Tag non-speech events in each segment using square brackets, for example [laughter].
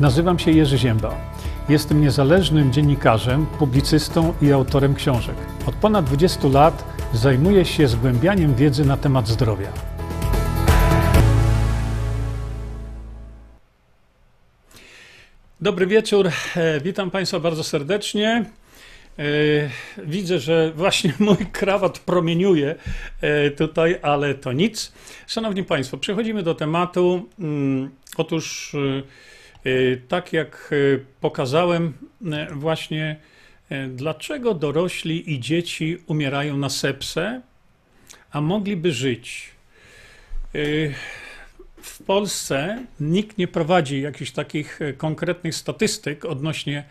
Nazywam się Jerzy Zięba. Jestem niezależnym dziennikarzem, publicystą i autorem książek. Od ponad 20 lat zajmuję się zgłębianiem wiedzy na temat zdrowia. Dobry wieczór, e, witam Państwa bardzo serdecznie. E, widzę, że właśnie [laughs] mój krawat promieniuje e, tutaj, ale to nic. Szanowni Państwo, przechodzimy do tematu. Mm, otóż, tak jak pokazałem, właśnie dlaczego dorośli i dzieci umierają na sepsę, a mogliby żyć. W Polsce nikt nie prowadzi jakichś takich konkretnych statystyk odnośnie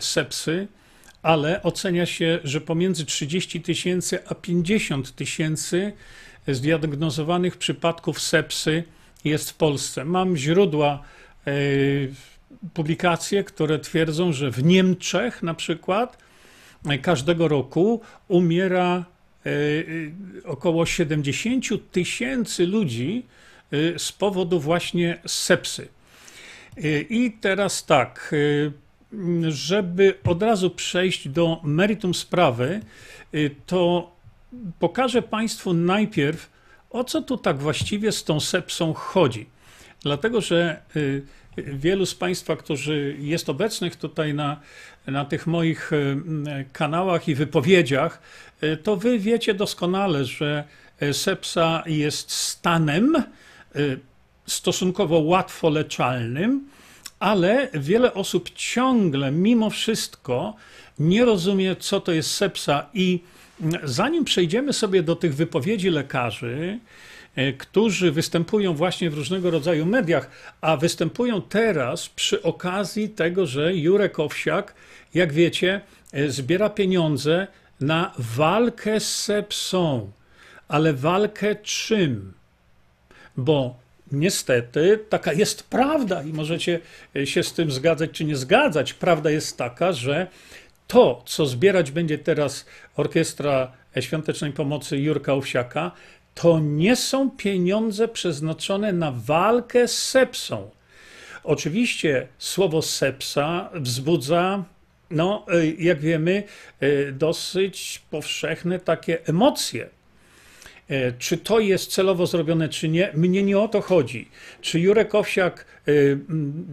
sepsy ale ocenia się, że pomiędzy 30 tysięcy a 50 tysięcy zdiagnozowanych przypadków sepsy jest w Polsce. Mam źródła, e, publikacje, które twierdzą, że w Niemczech na przykład e, każdego roku umiera e, około 70 tysięcy ludzi z powodu właśnie sepsy. I teraz tak, żeby od razu przejść do meritum sprawy, to pokażę Państwu najpierw, o co tu tak właściwie z tą sepsą chodzi. Dlatego, że y, wielu z Państwa, którzy jest obecnych tutaj na, na tych moich y, kanałach i wypowiedziach, to Wy wiecie doskonale, że sepsa jest stanem stosunkowo łatwo leczalnym, ale wiele osób ciągle, mimo wszystko, nie rozumie, co to jest sepsa. I zanim przejdziemy sobie do tych wypowiedzi lekarzy, którzy występują właśnie w różnego rodzaju mediach, a występują teraz przy okazji tego, że Jurek Owsiak, jak wiecie, e, zbiera pieniądze na walkę z sepsą. Ale walkę czym? Bo Niestety, taka jest prawda i możecie się z tym zgadzać czy nie zgadzać. Prawda jest taka, że to, co zbierać będzie teraz Orkiestra Świątecznej Pomocy Jurka Owsiaka, to nie są pieniądze przeznaczone na walkę z sepsą. Oczywiście słowo sepsa wzbudza, no, jak wiemy, dosyć powszechne takie emocje. E, czy to jest celowo zrobione, czy nie, mnie nie o to chodzi. Czy Jurek Owsiak e,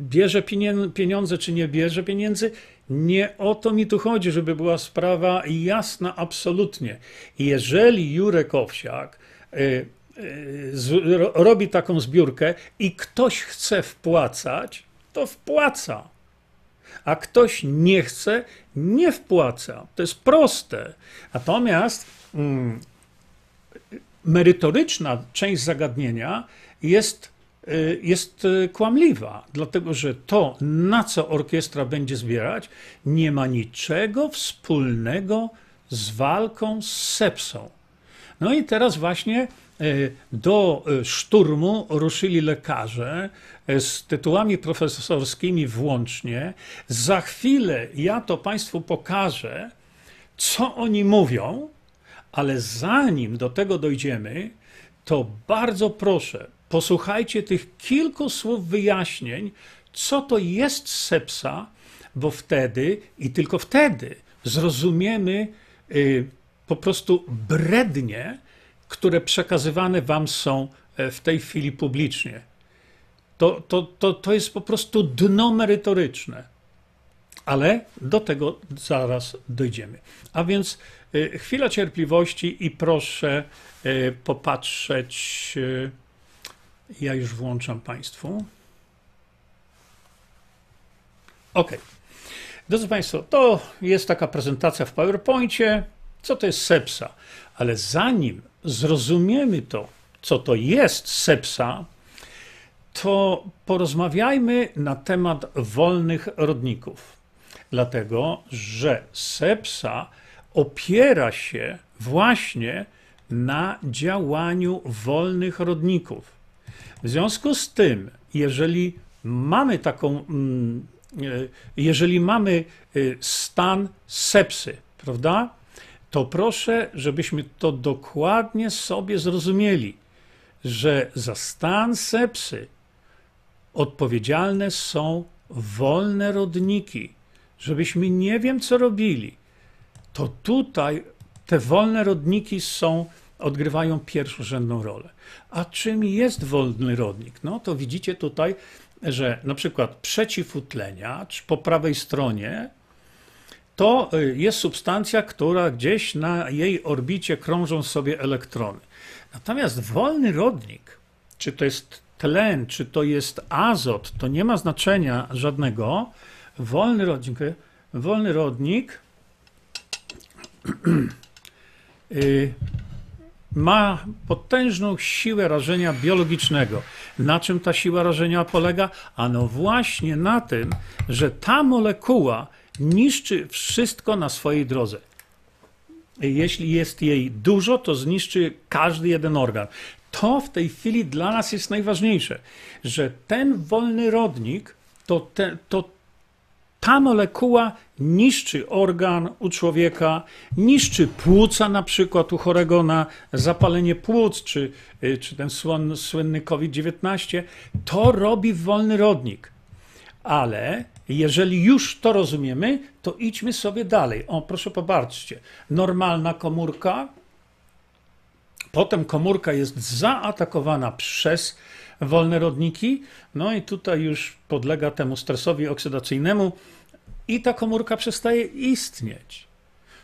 bierze pieniądze, czy nie bierze pieniędzy? Nie o to mi tu chodzi, żeby była sprawa jasna absolutnie. Jeżeli Jurek Owsiak e, robi taką zbiórkę i ktoś chce wpłacać, to wpłaca. A ktoś nie chce, nie wpłaca. To jest proste. Natomiast mm, merytoryczna część zagadnienia jest, y, jest y, kłamliwa, dlatego że to, na co orkiestra będzie zbierać, nie ma niczego wspólnego z walką z sepsą. No i teraz właśnie y, do szturmu ruszyli lekarze z tytułami profesorskimi włącznie. Za chwilę ja to Państwu pokażę, co oni mówią, ale zanim do tego dojdziemy, to bardzo proszę, posłuchajcie tych kilku słów wyjaśnień, co to jest sepsa, bo wtedy i tylko wtedy zrozumiemy y, po prostu brednie, które przekazywane wam są e, w tej chwili publicznie. To, to, to, to jest po prostu dno merytoryczne. Ale do tego zaraz dojdziemy. A więc Y, chwila cierpliwości i proszę y, popatrzeć. Ja już włączam Państwu. OK. Drodzy Państwo, to jest taka prezentacja w PowerPoincie. Co to jest sepsa? Ale zanim zrozumiemy to, co to jest sepsa, to porozmawiajmy na temat wolnych rodników. Dlatego, że sepsa opiera się właśnie na działaniu wolnych rodników. W związku z tym, jeżeli mamy taką, mm, e, jeżeli mamy e, stan sepsy, prawda, to proszę, żebyśmy to dokładnie sobie zrozumieli, że za stan sepsy odpowiedzialne są wolne rodniki, żebyśmy nie wiem co robili, to tutaj te wolne rodniki są, odgrywają pierwszorzędną rolę. A czym jest wolny rodnik? No to widzicie tutaj, że na przykład przeciwutleniacz po prawej stronie to y, jest substancja, która gdzieś na jej orbicie krążą sobie elektrony. Natomiast wolny rodnik, czy to jest tlen, czy to jest azot, to nie ma znaczenia żadnego. Wolny rodnik, wolny rodnik [clears throat] y, ma potężną siłę rażenia biologicznego. Na czym ta siła rażenia polega? Ano właśnie na tym, że ta molekuła niszczy wszystko na swojej drodze. Jeśli jest jej dużo, to zniszczy każdy jeden organ. To w tej chwili dla nas jest najważniejsze, że ten wolny rodnik, to, te, to ta molekuła niszczy organ u człowieka, niszczy płuca na przykład u chorego na zapalenie płuc, czy, y, czy ten słynny COVID-19. To robi wolny rodnik. Ale jeżeli już to rozumiemy, to idźmy sobie dalej. O, proszę popatrzcie. Normalna komórka, potem komórka jest zaatakowana przez wolne rodniki, no i tutaj już podlega temu stresowi oksydacyjnemu i ta komórka przestaje istnieć.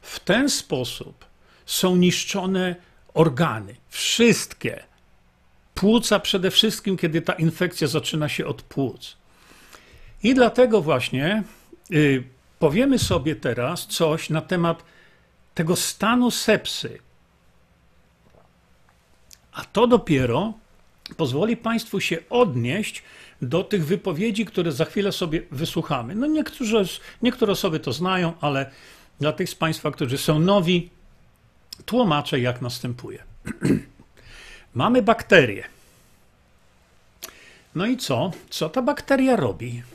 W ten sposób są niszczone organy, wszystkie. Płuca przede wszystkim, kiedy ta infekcja zaczyna się od płuc. I dlatego właśnie y, powiemy sobie teraz coś na temat tego stanu sepsy. A to dopiero pozwoli Państwu się odnieść do tych wypowiedzi, które za chwilę sobie wysłuchamy. No niektórzy, niektóre osoby to znają, ale dla tych z Państwa, którzy są nowi, tłumaczę jak następuje. [clears throat] Mamy bakterię. No i co? Co ta bakteria robi?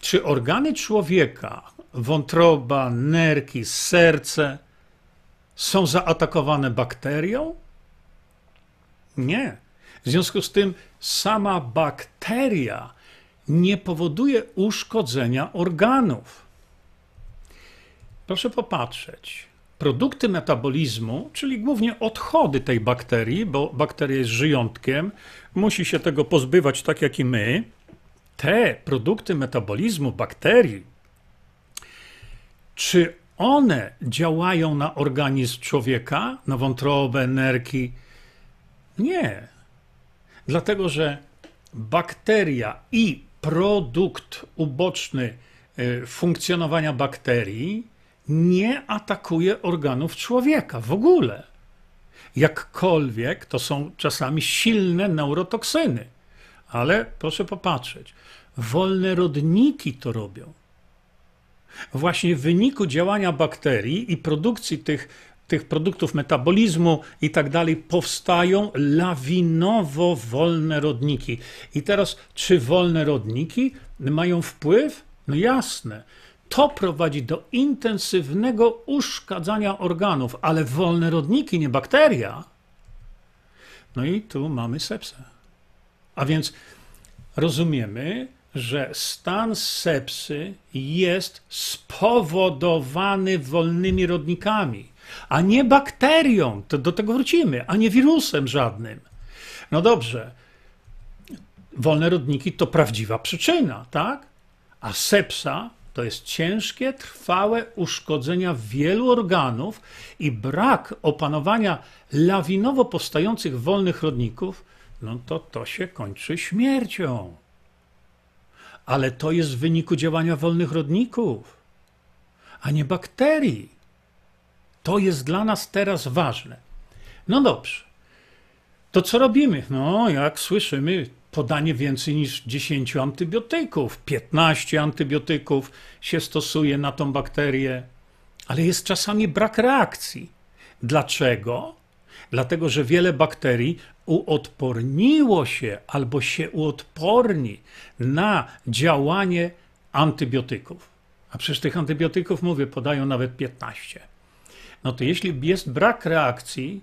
Czy organy człowieka, wątroba, nerki, serce są zaatakowane bakterią? Nie. W związku z tym sama bakteria nie powoduje uszkodzenia organów. Proszę popatrzeć. Produkty metabolizmu, czyli głównie odchody tej bakterii, bo bakteria jest żyjątkiem, musi się tego pozbywać tak jak i my. Te produkty metabolizmu bakterii, czy one działają na organizm człowieka, na wątrobę, nerki? Nie. Dlatego, że bakteria i produkt uboczny e, funkcjonowania bakterii nie atakuje organów człowieka w ogóle. Jakkolwiek to są czasami silne neurotoksyny, ale proszę popatrzeć, wolne rodniki to robią. Właśnie w wyniku działania bakterii i produkcji tych tych produktów metabolizmu i tak dalej, powstają lawinowo wolne rodniki. I teraz, czy wolne rodniki mają wpływ? No jasne. To prowadzi do intensywnego uszkadzania organów, ale wolne rodniki, nie bakteria. No i tu mamy sepsę. A więc rozumiemy, że stan sepsy jest spowodowany wolnymi rodnikami a nie bakterią, to do tego wrócimy, a nie wirusem żadnym. No dobrze, wolne rodniki to prawdziwa przyczyna, tak? A sepsa to jest ciężkie, trwałe uszkodzenia wielu organów i brak opanowania lawinowo powstających wolnych rodników, no to to się kończy śmiercią. Ale to jest w wyniku działania wolnych rodników, a nie bakterii. To jest dla nas teraz ważne. No dobrze. To co robimy? No, jak słyszymy, podanie więcej niż 10 antybiotyków, 15 antybiotyków się stosuje na tą bakterię, ale jest czasami brak reakcji. Dlaczego? Dlatego, że wiele bakterii uodporniło się albo się uodporni na działanie antybiotyków. A przecież tych antybiotyków, mówię, podają nawet 15 no to jeśli jest brak reakcji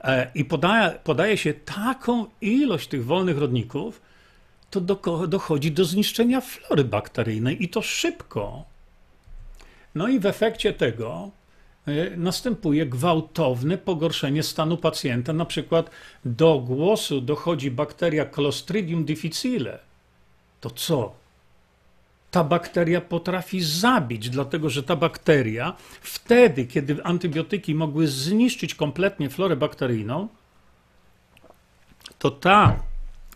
e, i podaje, podaje się taką ilość tych wolnych rodników, to do, dochodzi do zniszczenia flory bakteryjnej i to szybko. No i w efekcie tego następuje gwałtowne pogorszenie stanu pacjenta. Na przykład do głosu dochodzi bakteria Clostridium difficile. To co? Ta bakteria potrafi zabić, dlatego że ta bakteria wtedy, kiedy antybiotyki mogły zniszczyć kompletnie florę bakteryjną, to ta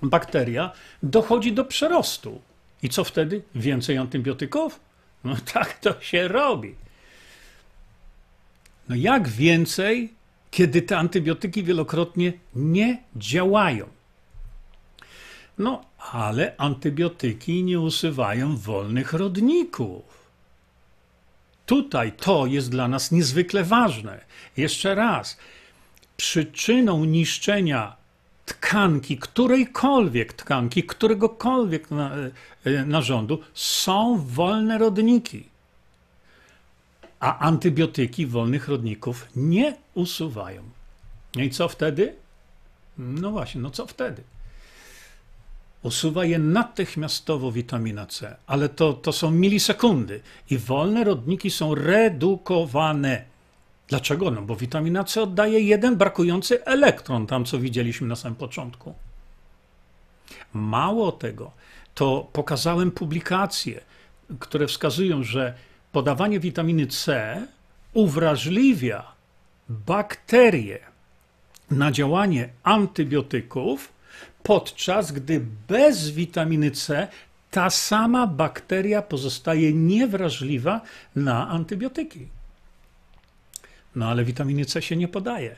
bakteria dochodzi do przerostu. I co wtedy? Więcej antybiotyków? No tak to się robi. No jak więcej, kiedy te antybiotyki wielokrotnie nie działają? No, ale antybiotyki nie usuwają wolnych rodników. Tutaj to jest dla nas niezwykle ważne. Jeszcze raz, przyczyną niszczenia tkanki, którejkolwiek tkanki, któregokolwiek na, e, narządu są wolne rodniki. A antybiotyki wolnych rodników nie usuwają. No i co wtedy? No właśnie, no co wtedy? Usuwa je natychmiastowo witamina C, ale to, to są milisekundy i wolne rodniki są redukowane. Dlaczego? No bo witamina C oddaje jeden brakujący elektron, tam co widzieliśmy na samym początku. Mało tego, to pokazałem publikacje, które wskazują, że podawanie witaminy C uwrażliwia bakterie na działanie antybiotyków, podczas gdy bez witaminy C ta sama bakteria pozostaje niewrażliwa na antybiotyki. No ale witaminy C się nie podaje.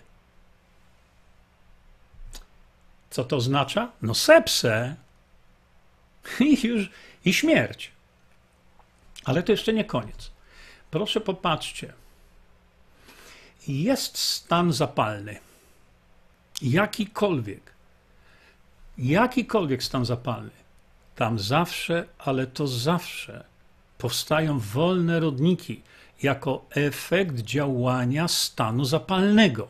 Co to oznacza? No sepsę [laughs] i już i śmierć. Ale to jeszcze nie koniec. Proszę popatrzcie. Jest stan zapalny. Jakikolwiek. Jakikolwiek stan zapalny. Tam zawsze, ale to zawsze powstają wolne rodniki jako efekt działania stanu zapalnego.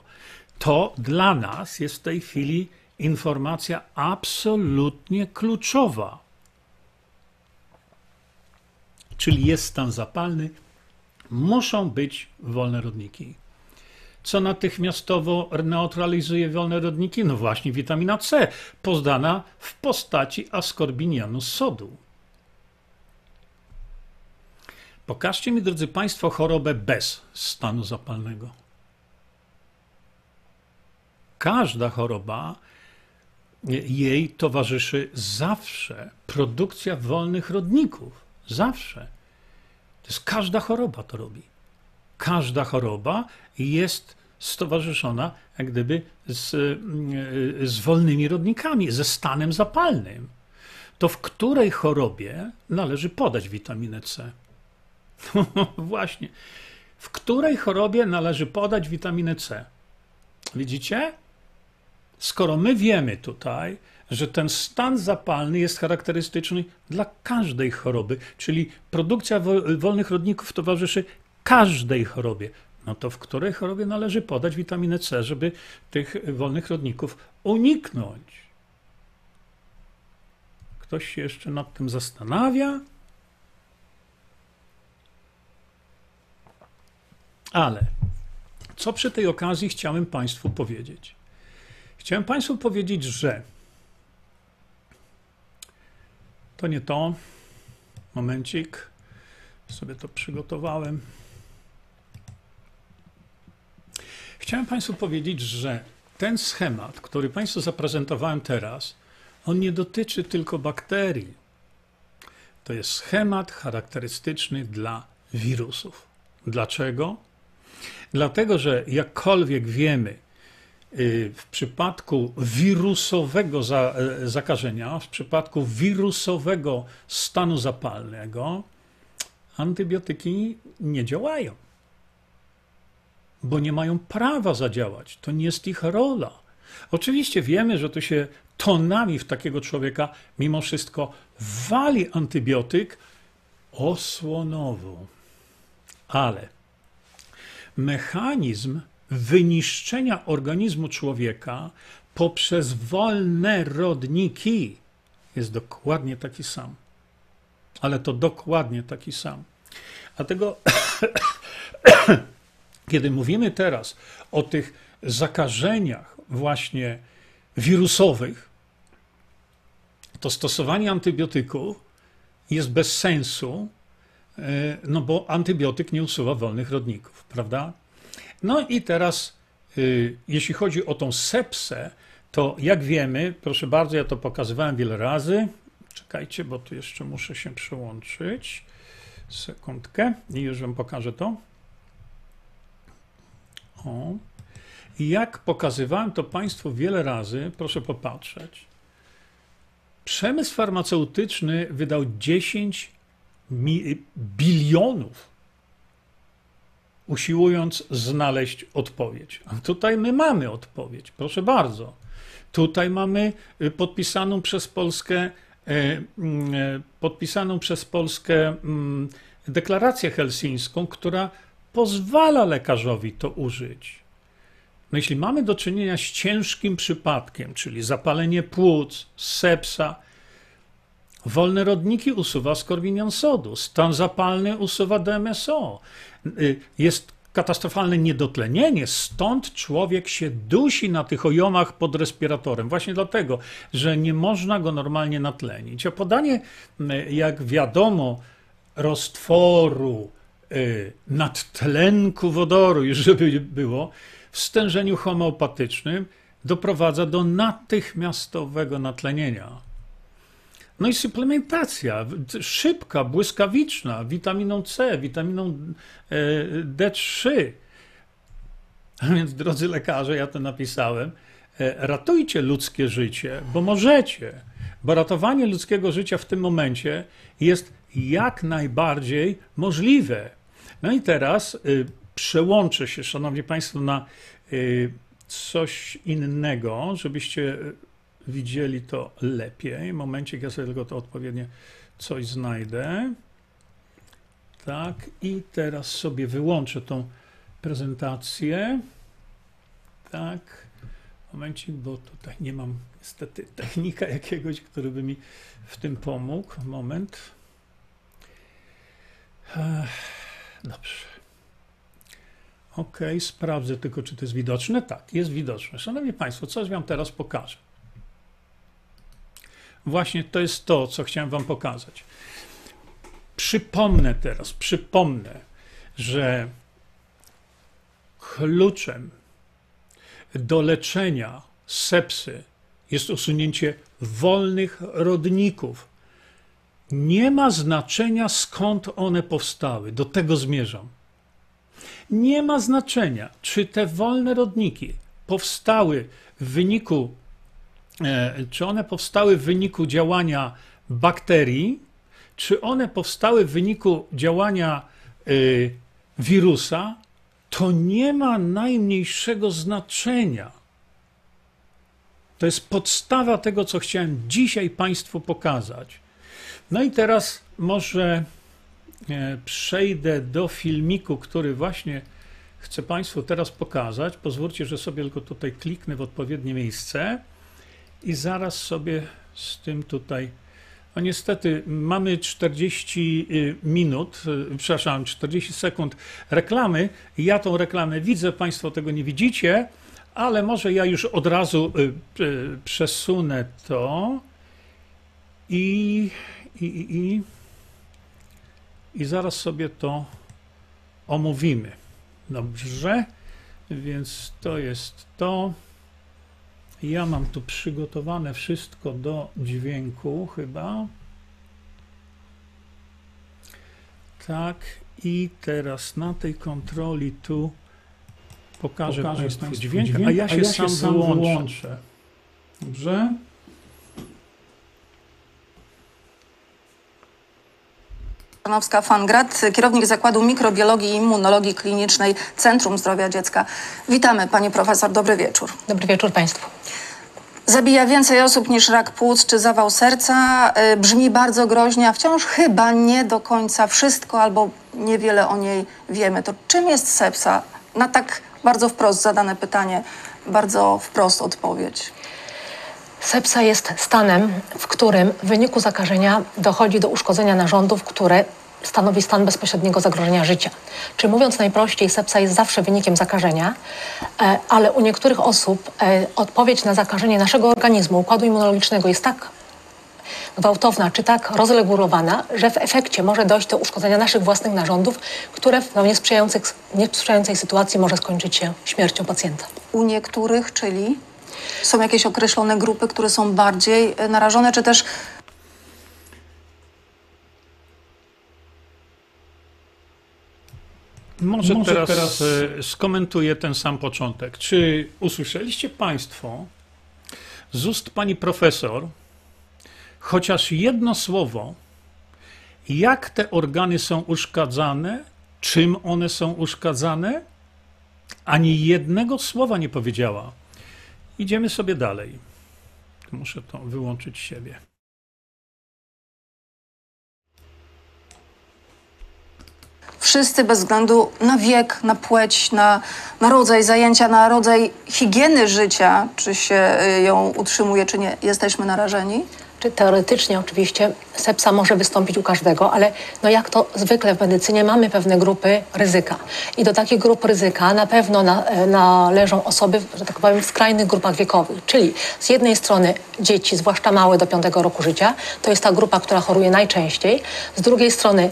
To dla nas jest w tej chwili informacja absolutnie kluczowa. Czyli jest stan zapalny, muszą być wolne rodniki. Co natychmiastowo neutralizuje wolne rodniki? No właśnie witamina C, poznana w postaci askorbinianu sodu. Pokażcie mi, drodzy Państwo, chorobę bez stanu zapalnego. Każda choroba, jej towarzyszy zawsze produkcja wolnych rodników. Zawsze. To jest każda choroba to robi. Każda choroba jest stowarzyszona jak gdyby z, z wolnymi rodnikami, ze stanem zapalnym. To w której chorobie należy podać witaminę C? [laughs] Właśnie. W której chorobie należy podać witaminę C? Widzicie? Skoro my wiemy tutaj, że ten stan zapalny jest charakterystyczny dla każdej choroby, czyli produkcja wolnych rodników towarzyszy każdej chorobie, no to w której chorobie należy podać witaminę C, żeby tych wolnych rodników uniknąć? Ktoś się jeszcze nad tym zastanawia? Ale co przy tej okazji chciałem Państwu powiedzieć? Chciałem Państwu powiedzieć, że to nie to. Momencik. Sobie to przygotowałem. Chciałem Państwu powiedzieć, że ten schemat, który Państwu zaprezentowałem teraz, on nie dotyczy tylko bakterii. To jest schemat charakterystyczny dla wirusów. Dlaczego? Dlatego, że jakkolwiek wiemy, w przypadku wirusowego y, zakażenia, w przypadku wirusowego stanu zapalnego, antybiotyki nie działają, bo nie mają prawa zadziałać. To nie jest ich rola. Oczywiście wiemy, że to się tonami w takiego człowieka mimo wszystko wali antybiotyk osłonowo. Ale mechanizm wyniszczenia organizmu człowieka poprzez wolne rodniki jest dokładnie taki sam. Ale to dokładnie taki sam. Dlatego, [coughs] kiedy mówimy teraz o tych zakażeniach właśnie wirusowych, to stosowanie antybiotyków jest bez sensu, e, no bo antybiotyk nie usuwa wolnych rodników, prawda? No i teraz, y, jeśli chodzi o tą sepsę, to jak wiemy, proszę bardzo, ja to pokazywałem wiele razy. Czekajcie, bo tu jeszcze muszę się przyłączyć. Sekundkę i już wam pokażę to. O. Jak pokazywałem to Państwu wiele razy, proszę popatrzeć. Przemysł farmaceutyczny wydał 10 bilionów, usiłując znaleźć odpowiedź. A tutaj my mamy odpowiedź, proszę bardzo. Tutaj mamy y, podpisaną przez Polskę, e, mm, e, podpisaną przez Polskę mm, deklarację helsińską, która pozwala lekarzowi to użyć. No jeśli mamy do czynienia z ciężkim przypadkiem, czyli zapalenie płuc, sepsa, wolne rodniki usuwa skorwinion sodu, stan zapalny usuwa DMSO. Y, jest katastrofalne niedotlenienie, stąd człowiek się dusi na tych ojomach pod respiratorem, właśnie dlatego, że nie można go normalnie natlenić. A podanie, y, jak wiadomo, roztworu y, nadtlenku wodoru, już żeby było, w stężeniu homeopatycznym doprowadza do natychmiastowego natlenienia. No i suplementacja szybka, błyskawiczna, witaminą C, witaminą e, D3. A więc, drodzy lekarze, ja to napisałem, e, ratujcie ludzkie życie, bo możecie, bo ratowanie ludzkiego życia w tym momencie jest jak najbardziej możliwe. No i teraz y, przełączę się, Szanowni Państwo, na coś innego, żebyście widzieli to lepiej. Momencik, ja sobie tylko to odpowiednie coś znajdę. Tak, i teraz sobie wyłączę tą prezentację. Tak, momencik, bo tutaj nie mam niestety technika jakiegoś, który by mi w tym pomógł. Moment. Dobrze. Ok, sprawdzę tylko, czy to jest widoczne. Tak, jest widoczne. Szanowni Państwo, coś Wam teraz pokażę. Właśnie to jest to, co chciałem Wam pokazać. Przypomnę teraz, przypomnę, że kluczem do leczenia sepsy jest usunięcie wolnych rodników. Nie ma znaczenia skąd one powstały, do tego zmierzam. Nie ma znaczenia, czy te wolne rodniki powstały w wyniku, czy one powstały w wyniku działania bakterii, czy one powstały w wyniku działania e, wirusa, to nie ma najmniejszego znaczenia. To jest podstawa tego, co chciałem dzisiaj Państwu pokazać. No i teraz może E, przejdę do filmiku, który właśnie chcę Państwu teraz pokazać. Pozwólcie, że sobie tylko tutaj kliknę w odpowiednie miejsce i zaraz sobie z tym tutaj. No niestety mamy 40 y, minut, y, przepraszam, 40 sekund reklamy. Ja tą reklamę widzę, Państwo tego nie widzicie, ale może ja już od razu y, przesunę to i, i, i i zaraz sobie to omówimy. Dobrze, więc to jest to. Ja mam tu przygotowane wszystko do dźwięku chyba. Tak, i teraz na tej kontroli tu pokażę, pokażę Państwu dźwięk, dźwięk, a ja się, a ja sam, się sam wyłączę. wyłączę. Dobrze? Szanowska Fangrat, kierownik Zakładu Mikrobiologii i Immunologii Klinicznej Centrum Zdrowia Dziecka. Witamy, pani profesor, dobry wieczór. Dobry wieczór państwu. Zabija więcej osób niż rak płuc czy zawał serca. Y, brzmi bardzo groźnie, a wciąż chyba nie do końca wszystko albo niewiele o niej wiemy. To czym jest sepsa? Na tak bardzo wprost zadane pytanie, bardzo wprost odpowiedź. Sepsa jest stanem, w którym w wyniku zakażenia dochodzi do uszkodzenia narządów, które stanowi stan bezpośredniego zagrożenia życia. Czyli mówiąc najprościej, sepsa jest zawsze wynikiem zakażenia, e, ale u niektórych osób e, odpowiedź na zakażenie naszego organizmu, układu immunologicznego jest tak gwałtowna czy tak rozregulowana, że w efekcie może dojść do uszkodzenia naszych własnych narządów, które w no, niesprzyjającej sytuacji może skończyć się śmiercią pacjenta. U niektórych, czyli są jakieś określone grupy, które są bardziej e, narażone, czy też Może, Może teraz, teraz- e, skomentuję ten sam początek. Czy usłyszeliście Państwo z ust pani profesor chociaż jedno słowo, jak te organy są uszkadzane, czym one są uszkadzane? Ani jednego słowa nie powiedziała. Idziemy sobie dalej. Muszę to wyłączyć siebie. wszyscy bez względu na wiek, na płeć, na, na rodzaj zajęcia, na rodzaj higieny życia, czy się y, ją utrzymuje, czy nie, jesteśmy narażeni? Czy teoretycznie oczywiście sepsa może wystąpić u każdego, ale no jak to zwykle w medycynie mamy pewne grupy ryzyka. I do takich grup ryzyka na pewno na, należą osoby, że tak powiem, w skrajnych grupach wiekowych. Czyli z jednej strony dzieci, zwłaszcza małe do 5 roku życia, to jest ta grupa, która choruje najczęściej. Z drugiej strony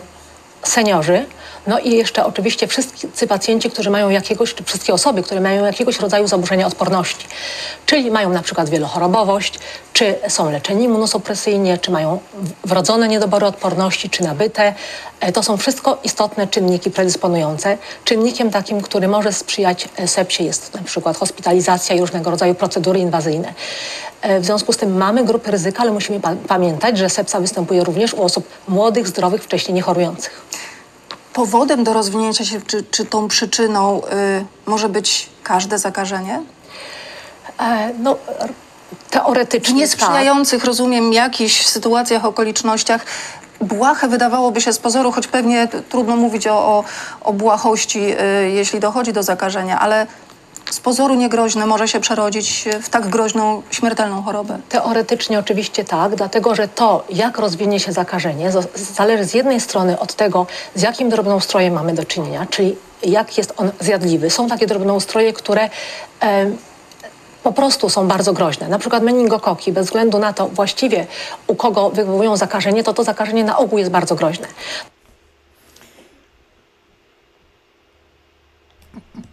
seniorzy, no i jeszcze oczywiście wszyscy pacjenci, którzy mają jakiegoś, czy wszystkie osoby, które mają jakiegoś rodzaju zaburzenia odporności, czyli mają na przykład wielochorobowość, czy są leczeni immunosupresyjnie, czy mają wrodzone niedobory odporności, czy nabyte. E, To są wszystko istotne czynniki predysponujące. Czynnikiem takim, który może sprzyjać sepsie jest na przykład hospitalizacja i różnego rodzaju procedury inwazyjne. E, W związku z tym mamy grupy ryzyka, ale musimy pa- pamiętać, że sepsa występuje również u osób młodych, zdrowych, wcześniej niechorujących. Powodem do rozwinięcia się, czy, czy tą przyczyną y, może być każde zakażenie? E, No, teoretycznie W niesprzyjających, rozumiem, jakichś sytuacjach, okolicznościach, błahe wydawałoby się z pozoru, choć pewnie trudno mówić o, o, o błahości, y, jeśli dochodzi do zakażenia, ale z pozoru niegroźne może się przerodzić w tak groźną, śmiertelną chorobę. Teoretycznie oczywiście tak, dlatego że to, jak rozwinie się zakażenie, zależy z jednej strony od tego, z jakim drobnoustrojem mamy do czynienia, czyli jak jest on zjadliwy. Są takie drobnoustroje, które em, po prostu są bardzo groźne. Na przykład meningokoki, bez względu na to właściwie u kogo wywołują zakażenie, to to zakażenie na ogół jest bardzo groźne.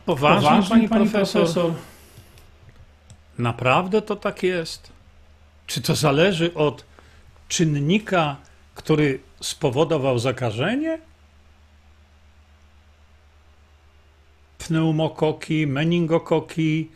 Poważnie, Poważnie, pani, pani profesor? profesor? Naprawdę to tak jest? Czy to zależy od czynnika, który spowodował zakażenie? Pneumokoki, meningokoki,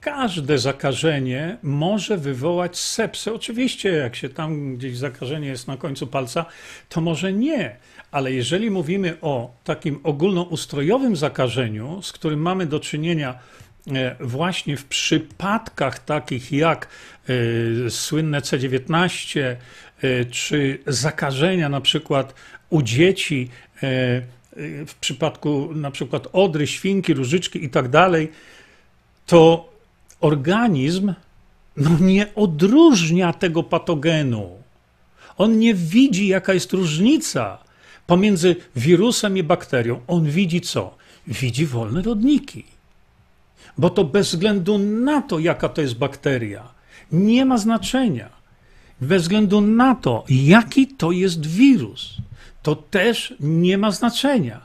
każde zakażenie może wywołać sepsę. Oczywiście, jak się tam gdzieś zakażenie jest na końcu palca, to może nie. Ale jeżeli mówimy o takim ogólnoustrojowym zakażeniu, z którym mamy do czynienia e, właśnie w przypadkach takich jak e, słynne C19, e, czy zakażenia na przykład u dzieci, w przypadku na przykład odry, świnki, różyczki i tak dalej, to organizm no, nie odróżnia tego patogenu. On nie widzi, jaka jest różnica pomiędzy wirusem i bakterią. On widzi co? Widzi wolne rodniki. Bo to bez względu na to, jaka to jest bakteria, nie ma znaczenia. Bez względu na to, jaki to jest wirus, to też nie ma znaczenia.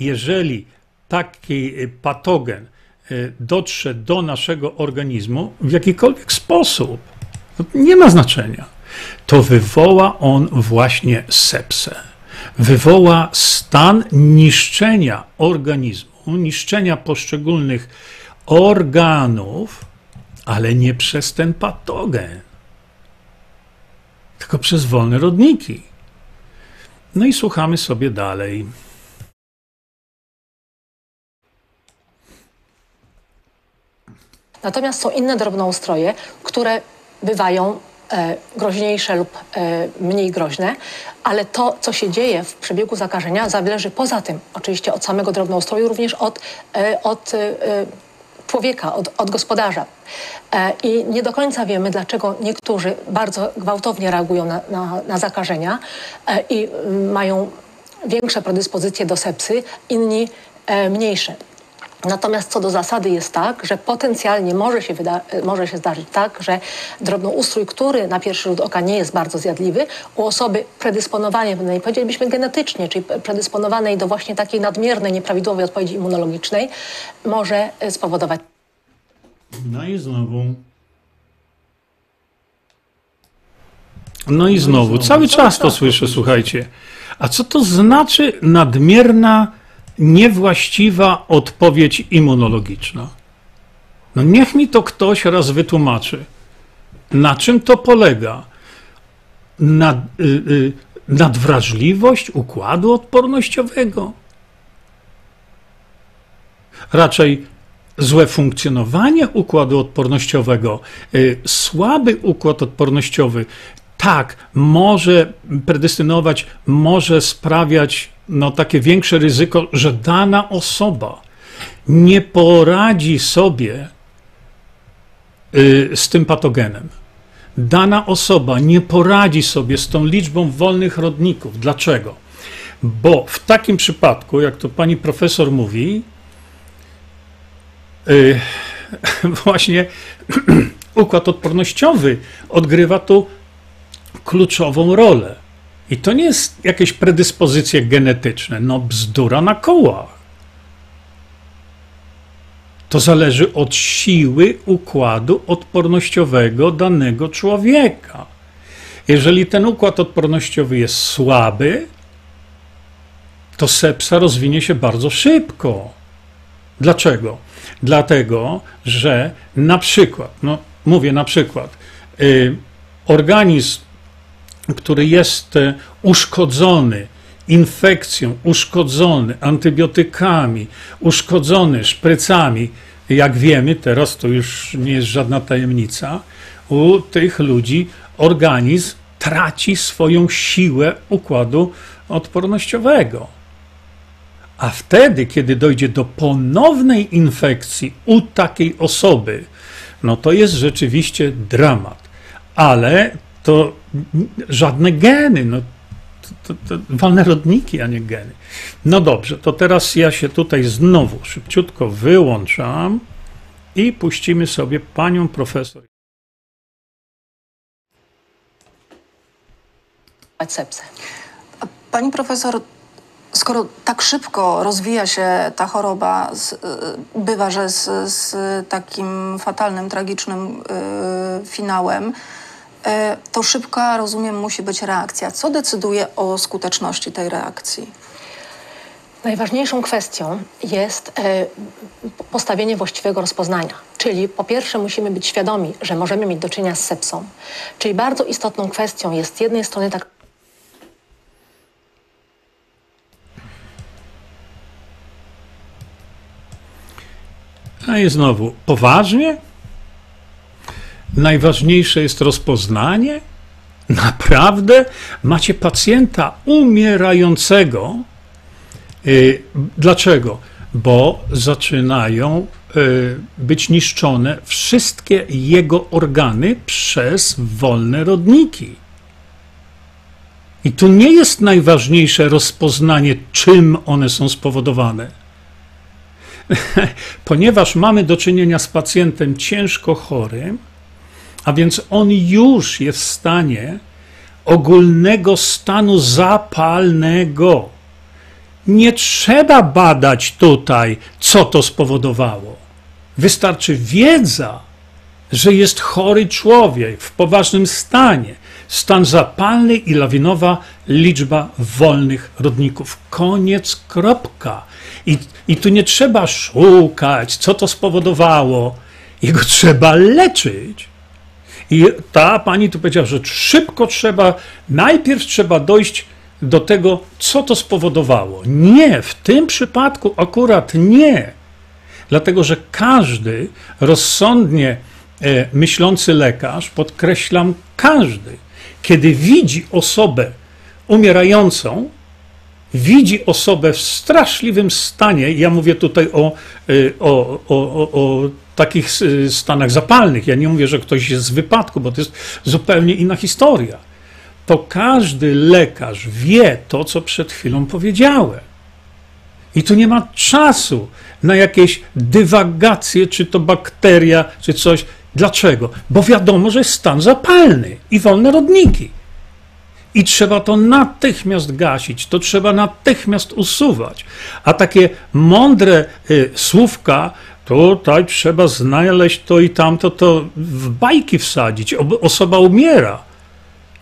Jeżeli taki y, patogen y, dotrze do naszego organizmu w jakikolwiek sposób, nie ma znaczenia. To wywoła on właśnie sepsę. Wywoła stan niszczenia organizmu, niszczenia poszczególnych organów, ale nie przez ten patogen, tylko przez wolne rodniki. No i słuchamy sobie dalej. Natomiast są inne drobnoustroje, które bywają groźniejsze lub e, mniej groźne, ale to, co się dzieje w przebiegu zakażenia, zależy poza tym, oczywiście od samego drobnoustroju, również od, e, od e, człowieka, od, od gospodarza. E, I nie do końca wiemy, dlaczego niektórzy bardzo gwałtownie reagują na, na, na zakażenia e, i mm, mają większe predyspozycje do sepsy, inni e, mniejsze. Natomiast co do zasady jest tak, że potencjalnie może się, może się zdarzyć tak, że drobnoustrój, który na pierwszy rzut oka nie jest bardzo zjadliwy, u osoby predysponowanej, no powiedzielibyśmy genetycznie, czyli predysponowanej do właśnie takiej nadmiernej, nieprawidłowej odpowiedzi immunologicznej, może e, spowodować No i znowu. No i znowu, cały czas to słyszę, słuchajcie. A co to znaczy nadmierna, niewłaściwa odpowiedź immunologiczna? No niech mi to ktoś raz wytłumaczy. Na czym to polega? Y, y, nadwrażliwość układu odpornościowego? Raczej złe funkcjonowanie układu odpornościowego, y, słaby układ odpornościowy, tak, może predestynować, może sprawiać no, takie większe ryzyko, że dana osoba nie poradzi sobie y, z tym patogenem. Dana osoba nie poradzi sobie z tą liczbą wolnych rodników. Dlaczego? Bo w takim przypadku, jak to pani profesor mówi, y, [laughs] właśnie [clears throat] układ odpornościowy odgrywa tu kluczową rolę. I to nie jest jakieś predyspozycje genetyczne, no bzdura na kołach. To zależy od siły układu odpornościowego danego człowieka. Jeżeli ten układ odpornościowy jest słaby, to sepsa rozwinie się bardzo szybko. Dlaczego? Dlatego, że na przykład, no mówię na przykład, y, organizm, który jest e, uszkodzony infekcją, uszkodzony antybiotykami, uszkodzony szprycami, jak wiemy, teraz to już nie jest żadna tajemnica, u tych ludzi organizm traci swoją siłę układu odpornościowego. A wtedy, kiedy dojdzie do ponownej infekcji u takiej osoby, no to jest rzeczywiście dramat. Ale to żadne geny, no, to, to, to wolne rodniki, a nie geny. No dobrze, to teraz ja się tutaj znowu szybciutko wyłączam i puścimy sobie panią profesor. Pani profesor, skoro tak szybko rozwija się ta choroba, z, y, bywa, że z, z takim fatalnym, tragicznym y, finałem, to szybka, rozumiem, musi być reakcja. Co decyduje o skuteczności tej reakcji? Najważniejszą kwestią jest e, postawienie właściwego rozpoznania. Czyli po pierwsze musimy być świadomi, że możemy mieć do czynienia z sepsą. Czyli bardzo istotną kwestią jest z jednej strony tak A i znowu, poważnie? Najważniejsze jest rozpoznanie? Naprawdę? Macie pacjenta umierającego. Y, Dlaczego? Bo zaczynają y, być niszczone wszystkie jego organy przez wolne rodniki. I tu nie jest najważniejsze rozpoznanie, czym one są spowodowane. [laughs] Ponieważ mamy do czynienia z pacjentem ciężko chorym, a więc on już jest w stanie ogólnego stanu zapalnego. Nie trzeba badać tutaj, co to spowodowało. Wystarczy wiedza, że jest chory człowiek w poważnym stanie, stan zapalny i lawinowa liczba wolnych rodników. Koniec, kropka. I, I tu nie trzeba szukać, co to spowodowało. Jego trzeba leczyć. I ta pani tu powiedziała, że szybko trzeba, najpierw trzeba dojść do tego, co to spowodowało. Nie, w tym przypadku akurat nie. Dlatego, że każdy rozsądnie e, myślący lekarz, podkreślam, każdy, kiedy widzi osobę umierającą, widzi osobę w straszliwym stanie, ja mówię tutaj o, o, o, o, o takich y, stanach zapalnych, ja nie mówię, że ktoś jest z wypadku, bo to jest zupełnie inna historia, to każdy lekarz wie to, co przed chwilą powiedziałem. I tu nie ma czasu na jakieś dywagacje, czy to bakteria, czy coś. Dlaczego? Bo wiadomo, że jest stan zapalny i wolne rodniki. I trzeba to natychmiast gasić, to trzeba natychmiast usuwać. A takie mądre y, słówka, tutaj trzeba znaleźć to i tamto, to w bajki wsadzić. Ob- Osoba umiera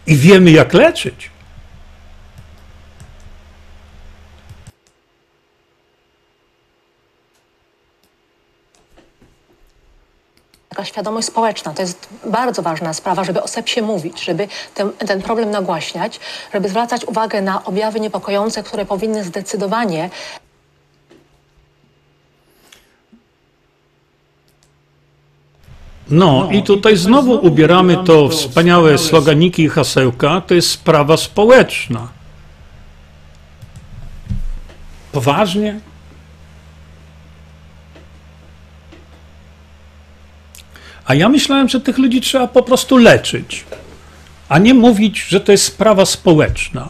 i wiemy, jak leczyć. Taka świadomość społeczna to jest bardzo ważna sprawa, żeby o sepsie mówić, żeby ten, ten problem nagłaśniać, żeby zwracać uwagę na objawy niepokojące, które powinny zdecydowanie No, i tutaj znowu ubieramy to wspaniałe sloganiki i hasełka. To jest sprawa społeczna. Poważnie? A ja myślałem, że tych ludzi trzeba po prostu leczyć, a nie mówić, że to jest sprawa społeczna.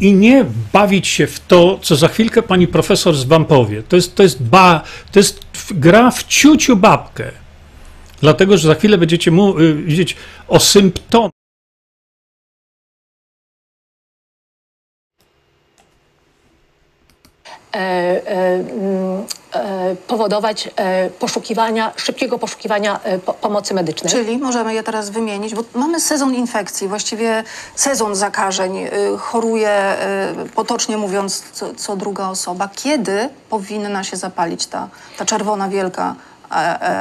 I nie bawić się w to, co za chwilkę pani profesor z wam powie. To jest, to jest, ba, to jest gra w ciuciu babkę. Dlatego, że za chwilę będziecie mu, y, widzieć o symptomach. e, e, mm, e, powodować poszukiwania, szybkiego poszukiwania po, pomocy medycznej. Czyli możemy je teraz wymienić, bo mamy sezon infekcji, właściwie sezon zakażeń. y, Choruje, y, potocznie mówiąc, co, co druga osoba. Kiedy powinna się zapalić ta, ta czerwona, wielka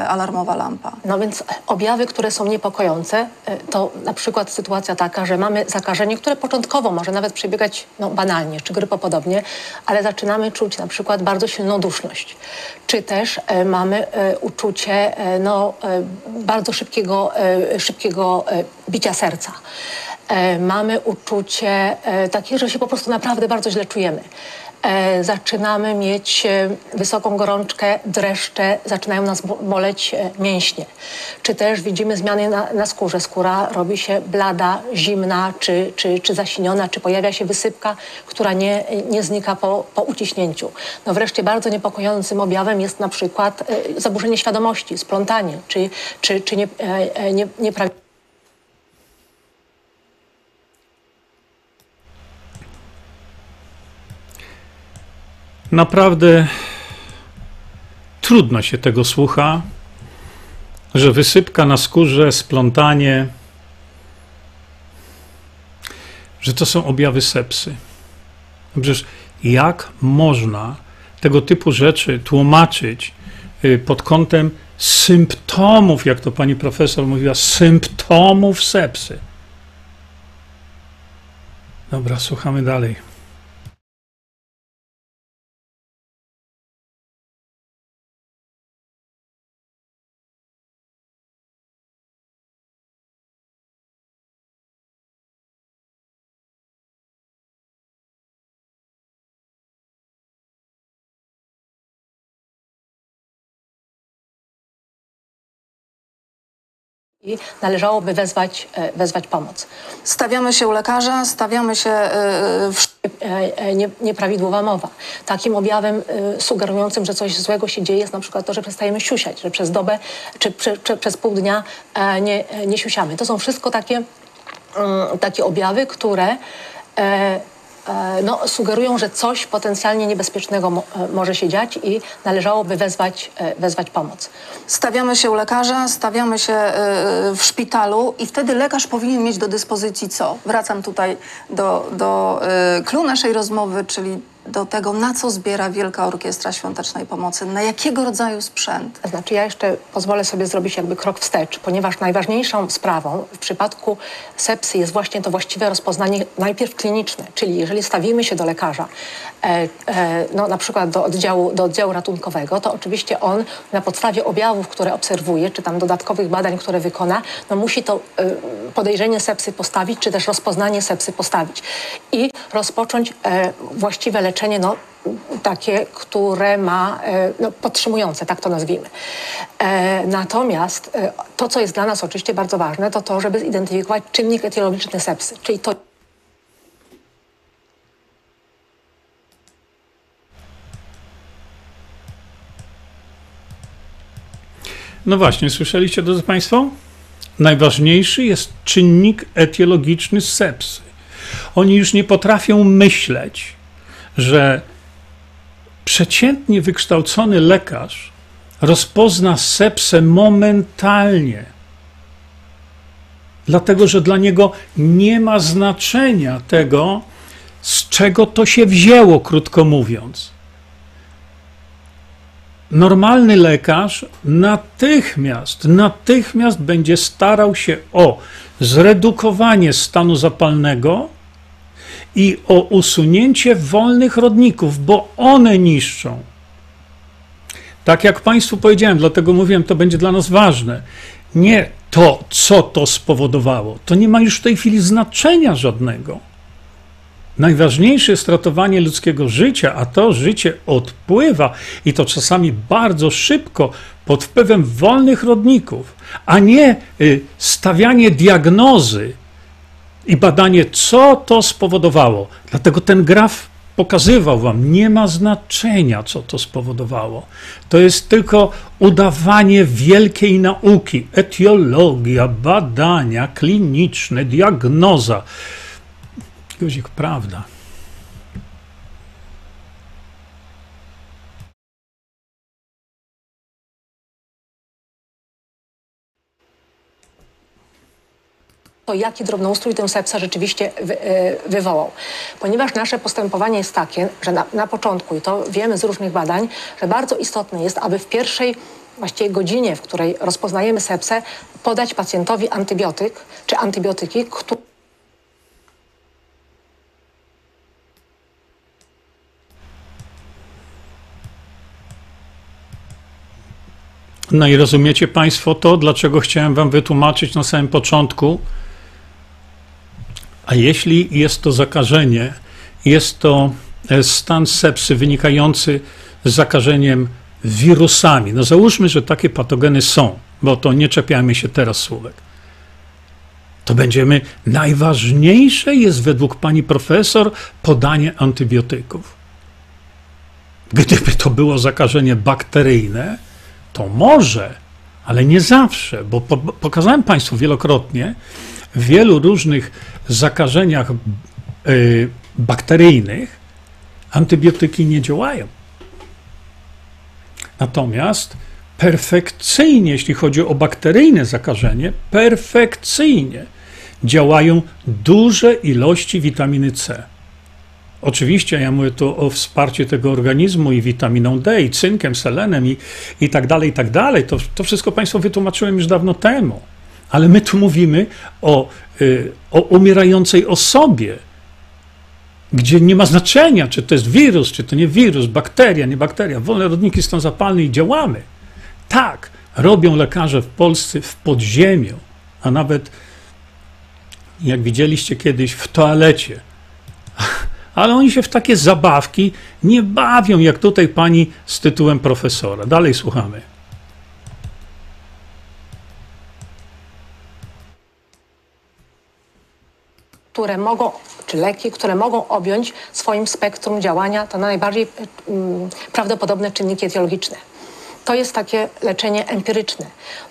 alarmowa lampa? No więc objawy, które są niepokojące, e, to na przykład sytuacja taka, że mamy zakażenie, które początkowo może nawet przebiegać no, banalnie, czy grypopodobnie, ale zaczynamy czuć na przykład bardzo silną duszność. Czy też e, mamy e, uczucie e, no, e, bardzo szybkiego, e, szybkiego e, bicia serca. E, mamy uczucie e, takie, że się po prostu naprawdę bardzo źle czujemy. E, zaczynamy mieć e, wysoką gorączkę, dreszcze, zaczynają nas bo- boleć e, mięśnie. Czy też widzimy zmiany na, na skórze. Skóra robi się blada, zimna, czy, czy, czy zasiniona, czy pojawia się wysypka, która nie, nie znika po, po uciśnięciu. No wreszcie bardzo niepokojącym objawem jest na przykład zaburzenie świadomości, splątanie, czy, czy, czy nie, nie, niepra- Naprawdę trudno się tego słucha, że wysypka na skórze, splątanie, że to są objawy sepsy. No Przecież jak można tego typu rzeczy tłumaczyć y, pod kątem symptomów, jak to pani profesor mówiła, symptomów sepsy? Dobra, słuchamy dalej. I należałoby wezwać, e, wezwać pomoc. Stawiamy się u lekarza, stawiamy się w e, e, nie, nieprawidłowa mowa. Takim objawem sugerującym, że coś złego się dzieje jest na przykład to, że przestajemy siusiać, że przez dobę czy, prze, czy przez pół dnia nie, nie siusiamy. To są wszystko takie, mm, takie objawy, które no, sugerują, że coś potencjalnie niebezpiecznego e, może się dziać i należałoby wezwać, e, wezwać pomoc. Stawiamy się u lekarza, stawiamy się w szpitalu i wtedy lekarz powinien mieć do dyspozycji co? Wracam tutaj do, do clou naszej rozmowy, czyli do tego, na co zbiera Wielka Orkiestra Świątecznej Pomocy? Na jakiego rodzaju sprzęt? Znaczy ja jeszcze pozwolę sobie zrobić jakby krok wstecz, ponieważ najważniejszą sprawą w przypadku sepsy jest właśnie to właściwe rozpoznanie najpierw kliniczne, czyli jeżeli stawimy się do lekarza, e, e, no na przykład do oddziału, do oddziału ratunkowego, to oczywiście on na podstawie objawów, które obserwuje, czy tam dodatkowych badań, które wykona, no musi to e, podejrzenie sepsy postawić, czy też rozpoznanie sepsy postawić i rozpocząć e, właściwe leczenie, no takie, które ma, e, no, podtrzymujące, tak to nazwijmy. E, natomiast e, to, co jest dla nas oczywiście bardzo ważne, to to, żeby zidentyfikować czynnik etiologiczny sepsy, czyli to, No właśnie, słyszeliście, drodzy Państwo? Najważniejszy jest czynnik etiologiczny sepsy. Oni już nie potrafią myśleć, że przeciętnie wykształcony lekarz rozpozna sepsę momentalnie. Dlatego, że dla niego nie ma znaczenia tego, z czego to się wzięło, krótko mówiąc. Normalny lekarz natychmiast, natychmiast będzie starał się o zredukowanie stanu zapalnego i o usunięcie wolnych rodników, bo one niszczą. Tak jak Państwu powiedziałem, dlatego mówiłem, to będzie dla nas ważne. Nie to, co to spowodowało. To nie ma już w tej chwili znaczenia żadnego. Najważniejsze jest ratowanie ludzkiego życia, a to życie odpływa i to czasami bardzo szybko pod wpływem wolnych rodników, a nie y, stawianie diagnozy i badanie, co to spowodowało. Dlatego ten graf pokazywał wam, nie ma znaczenia, co to spowodowało. To jest tylko udawanie wielkiej nauki, etiologia, badania kliniczne, diagnoza. Guzik, prawda. To jaki drobnoustrój tę sepsę rzeczywiście wy, e, wywołał. Ponieważ nasze postępowanie jest takie, że na, na początku, i to wiemy z różnych badań, że bardzo istotne jest, aby w pierwszej właściwie godzinie, w której rozpoznajemy sepsę, podać pacjentowi antybiotyk czy antybiotyki, które No i rozumiecie Państwo to, dlaczego chciałem Wam wytłumaczyć na samym początku. A jeśli jest to zakażenie, jest to e, stan sepsy wynikający z zakażeniem wirusami. No załóżmy, że takie patogeny są, bo to nie czepiamy się teraz słówek. To będziemy, najważniejsze jest według pani profesor podanie antybiotyków. Gdyby to było zakażenie bakteryjne, to może, ale nie zawsze, bo po, pokazałem Państwu wielokrotnie w wielu różnych zakażeniach y, bakteryjnych antybiotyki nie działają. Natomiast perfekcyjnie, jeśli chodzi o bakteryjne zakażenie, perfekcyjnie działają duże ilości witaminy C. Oczywiście ja mówię tu o wsparciu tego organizmu i witaminą D, i cynkiem, selenem i, i tak dalej, i tak dalej. To, to wszystko Państwu wytłumaczyłem już dawno temu. Ale my tu mówimy o, y, o umierającej osobie, gdzie nie ma znaczenia, czy to jest wirus, czy to nie wirus, bakteria, nie bakteria. Wolne rodniki są zapalne i działamy. Tak, robią lekarze w Polsce w podziemiu, a nawet, jak widzieliście kiedyś, w toalecie [laughs] ale oni się w takie zabawki nie bawią, jak tutaj pani z tytułem profesora. Dalej słuchamy. Które mogą, czy leki, które mogą objąć swoim spektrum działania to najbardziej mm, prawdopodobne czynniki etiologiczne. To jest takie leczenie empiryczne.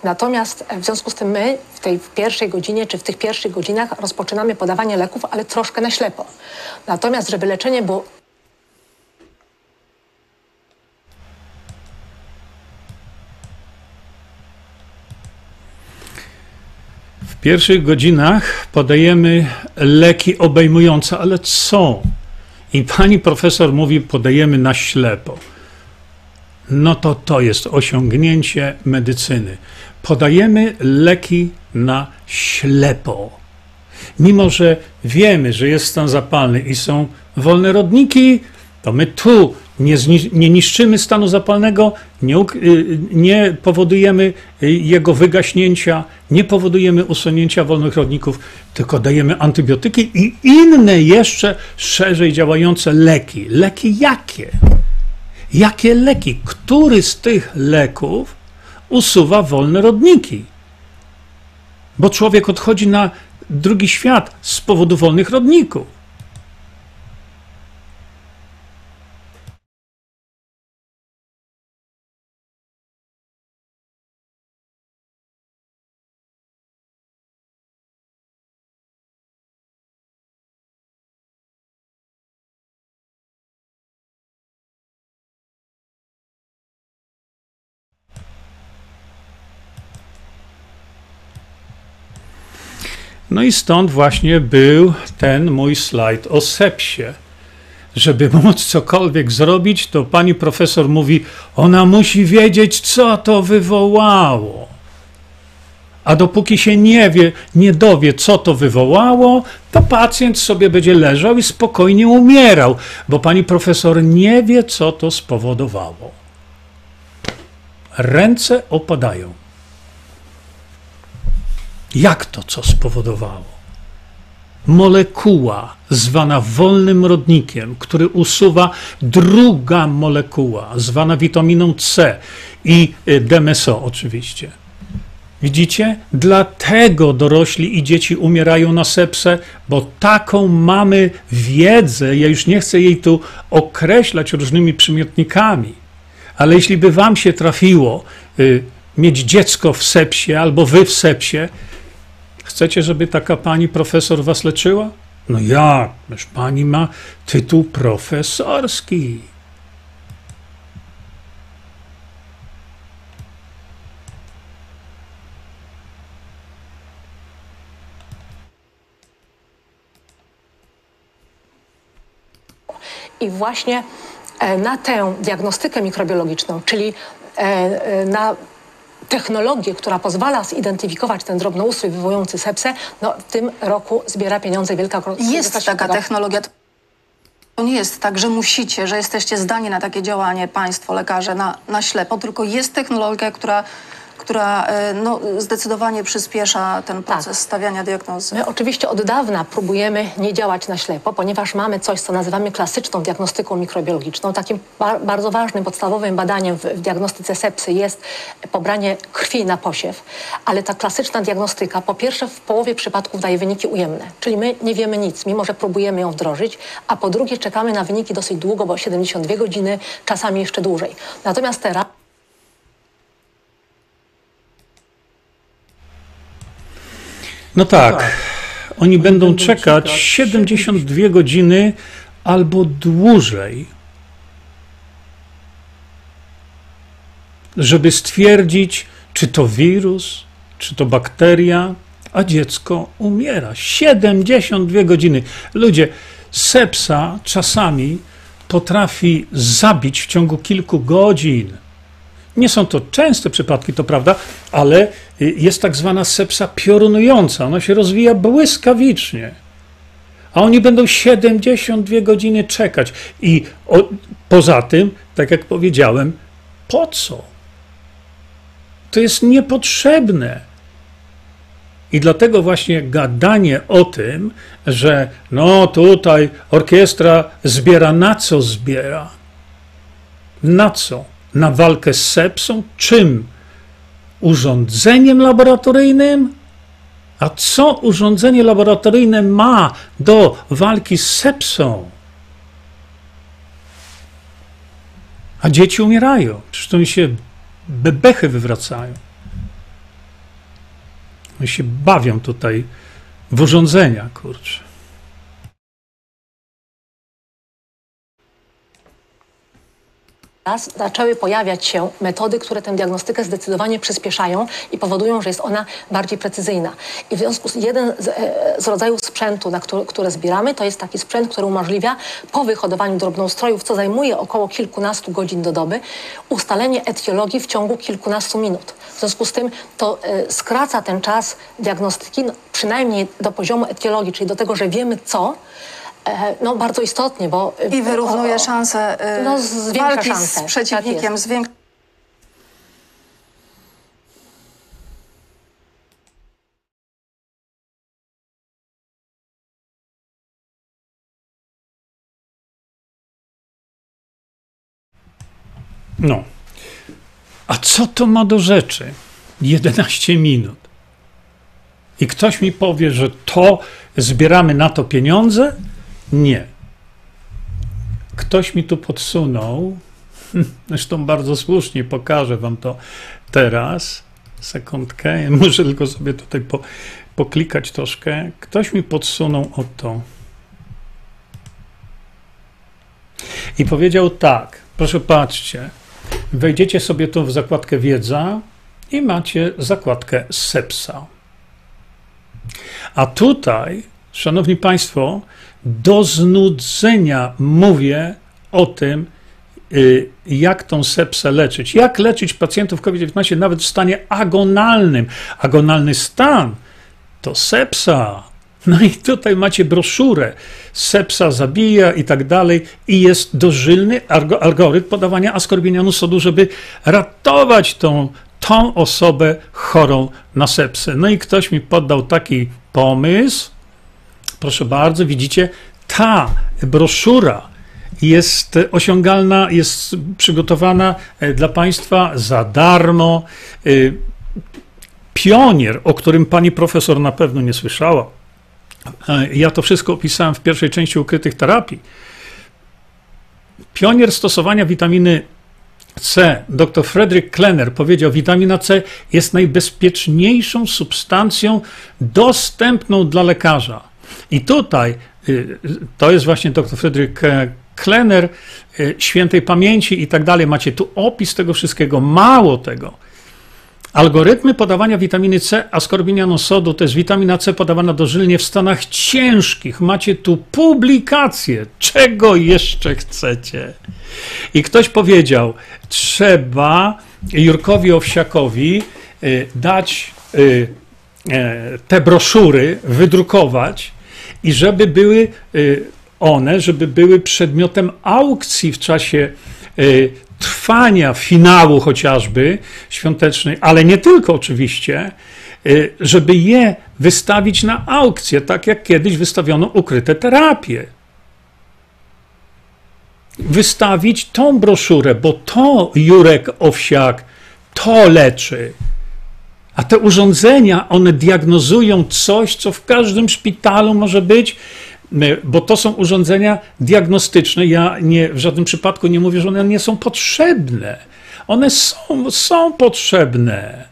Natomiast w związku z tym my w tej pierwszej godzinie czy w tych pierwszych godzinach rozpoczynamy podawanie leków, ale troszkę na ślepo. Natomiast żeby leczenie było pierwszych godzinach podajemy leki obejmujące, ale co? I pani profesor mówi, podajemy na ślepo. No to to jest osiągnięcie medycyny. Podajemy leki na ślepo. Mimo, że wiemy, że jest stan zapalny i są wolne rodniki, to my tu nie, nie niszczymy stanu zapalnego, nie, uk- y, nie powodujemy y, jego wygaśnięcia, nie powodujemy usunięcia wolnych rodników, tylko dajemy antybiotyki i inne jeszcze szerzej działające leki. Leki jakie? Jakie leki? Który z tych leków usuwa wolne rodniki? Bo człowiek odchodzi na drugi świat z powodu wolnych rodników. No i stąd właśnie był ten mój slajd o sepsie. Żeby [laughs] móc cokolwiek zrobić, to pani profesor mówi, ona musi wiedzieć, co to wywołało. A dopóki się nie wie, nie dowie, co to wywołało, to pacjent sobie będzie leżał i spokojnie umierał, bo pani profesor nie wie, co to spowodowało. Ręce opadają. Jak to co spowodowało? Molekuła zwana wolnym rodnikiem, który usuwa druga molekuła zwana witaminą C i y, DMSO oczywiście. Widzicie? Dlatego dorośli i dzieci umierają na sepsę, bo taką mamy wiedzę. Ja już nie chcę jej tu określać różnymi przymiotnikami, ale jeśli by wam się trafiło y, mieć dziecko w sepsie albo wy w sepsie, Chcecie, żeby taka pani profesor was leczyła? No jak? Już pani ma tytuł profesorski. I właśnie e, na tę diagnostykę mikrobiologiczną, czyli e, e, na technologię, która pozwala zidentyfikować ten drobnoustrój wywołujący sepsę, no w tym roku zbiera pieniądze Wielka Jest taka technologia. To nie jest tak, że musicie, że jesteście zdani na takie działanie, państwo, lekarze, na, na ślepo, tylko jest technologia, która, która e, no, zdecydowanie przyspiesza ten proces stawiania diagnozy. My oczywiście od dawna próbujemy nie działać na ślepo, ponieważ mamy coś, co nazywamy klasyczną diagnostyką mikrobiologiczną. Takim ba- bardzo ważnym, podstawowym badaniem w, w diagnostyce sepsy jest pobranie krwi na posiew, ale ta klasyczna diagnostyka po pierwsze w połowie przypadków daje wyniki ujemne, czyli my nie wiemy nic, mimo że próbujemy ją wdrożyć, a po drugie czekamy na wyniki dosyć długo, bo 72 godziny, czasami jeszcze dłużej. Natomiast teraz No tak, oni będą czekać 72 godziny albo dłużej, żeby stwierdzić, czy to wirus, czy to bakteria, a dziecko umiera. 72 godziny. Ludzie, sepsa czasami potrafi zabić w ciągu kilku godzin. Nie są to częste przypadki, to prawda, ale y, jest tak zwana sepsa piorunująca. Ona się rozwija błyskawicznie. A oni będą 72 godziny czekać. I o, poza tym, tak jak powiedziałem, po co? To jest niepotrzebne. I dlatego właśnie gadanie o tym, że no tutaj orkiestra zbiera na co zbiera? Na co? Na walkę z sepsą? Czym? Urządzeniem laboratoryjnym? A co urządzenie laboratoryjne ma do walki z sepsą? A dzieci umierają. Przecież to mi się bebechy wywracają. Oni się bawią tutaj w urządzenia, kurczę. Teraz zaczęły pojawiać się metody, które tę diagnostykę zdecydowanie przyspieszają i powodują, że jest ona bardziej precyzyjna. I w związku z jeden z, e, z rodzajów sprzętu, na który, które zbieramy, to jest taki sprzęt, który umożliwia po wyhodowaniu drobnoustrojów, co zajmuje około kilkunastu godzin do doby, ustalenie etiologii w ciągu kilkunastu minut. W związku z tym to e, skraca ten czas diagnostyki, no, przynajmniej do poziomu etiologii, czyli do tego, że wiemy co, no bardzo istotnie, bo... e, I wyrównuje o- o- szanse y, No, walki szanse. z Tak przeciwnikiem, jest. zwiększa No. A co to ma do rzeczy? 11 minut. I ktoś mi powie, że to zbieramy na to pieniądze? Nie. Ktoś mi tu podsunął, [laughs] zresztą bardzo słusznie, pokażę wam to teraz. Sekundkę, [laughs] muszę tylko sobie tutaj po, poklikać troszkę. Ktoś mi podsunął o to. I powiedział tak, proszę patrzcie, wejdziecie sobie tu w zakładkę wiedza i macie zakładkę sepsa. A tutaj, szanowni państwo, do znudzenia mówię o tym, y, jak tą sepsę leczyć. Jak leczyć pacjentów COVID-19 nawet w stanie agonalnym. Agonalny stan to sepsa. No i tutaj macie broszurę. Sepsa zabija i tak dalej. I jest dożylny algo- algorytm podawania askorbinianu sodu, żeby ratować tą, tą osobę chorą na sepsę. No i ktoś mi poddał taki pomysł. Proszę bardzo, widzicie, ta broszura jest osiągalna, jest przygotowana e, dla Państwa za darmo. Y, Pionier, o którym pani profesor na pewno nie słyszała. E, Ja to wszystko opisałem w pierwszej części ukrytych terapii. Pionier stosowania witaminy C, dr Frederick Klenner powiedział, witamina C jest najbezpieczniejszą substancją dostępną dla lekarza. I tutaj y, to jest właśnie dr Frederick e, Klenner, y, świętej pamięci i tak dalej. Macie tu opis tego wszystkiego. Mało tego. Algorytmy podawania witaminy C, askorbinianu sodu, to jest witamina C podawana dożylnie w stanach ciężkich. Macie tu publikacje. Czego jeszcze chcecie? I ktoś powiedział, trzeba Jurkowi Owsiakowi y, dać e, te broszury, wydrukować i żeby były y, one, żeby były przedmiotem aukcji w czasie y, trwania finału chociażby świątecznej, ale nie tylko oczywiście, y, żeby je wystawić na aukcję, tak jak kiedyś wystawiono ukryte terapie wystawić tą broszurę, bo to Jurek Owsiak to leczy. A te urządzenia, one diagnozują coś, co w każdym szpitalu może być, bo to są urządzenia diagnostyczne. Ja nie, w żadnym przypadku nie mówię, że one nie są potrzebne. One są, są potrzebne.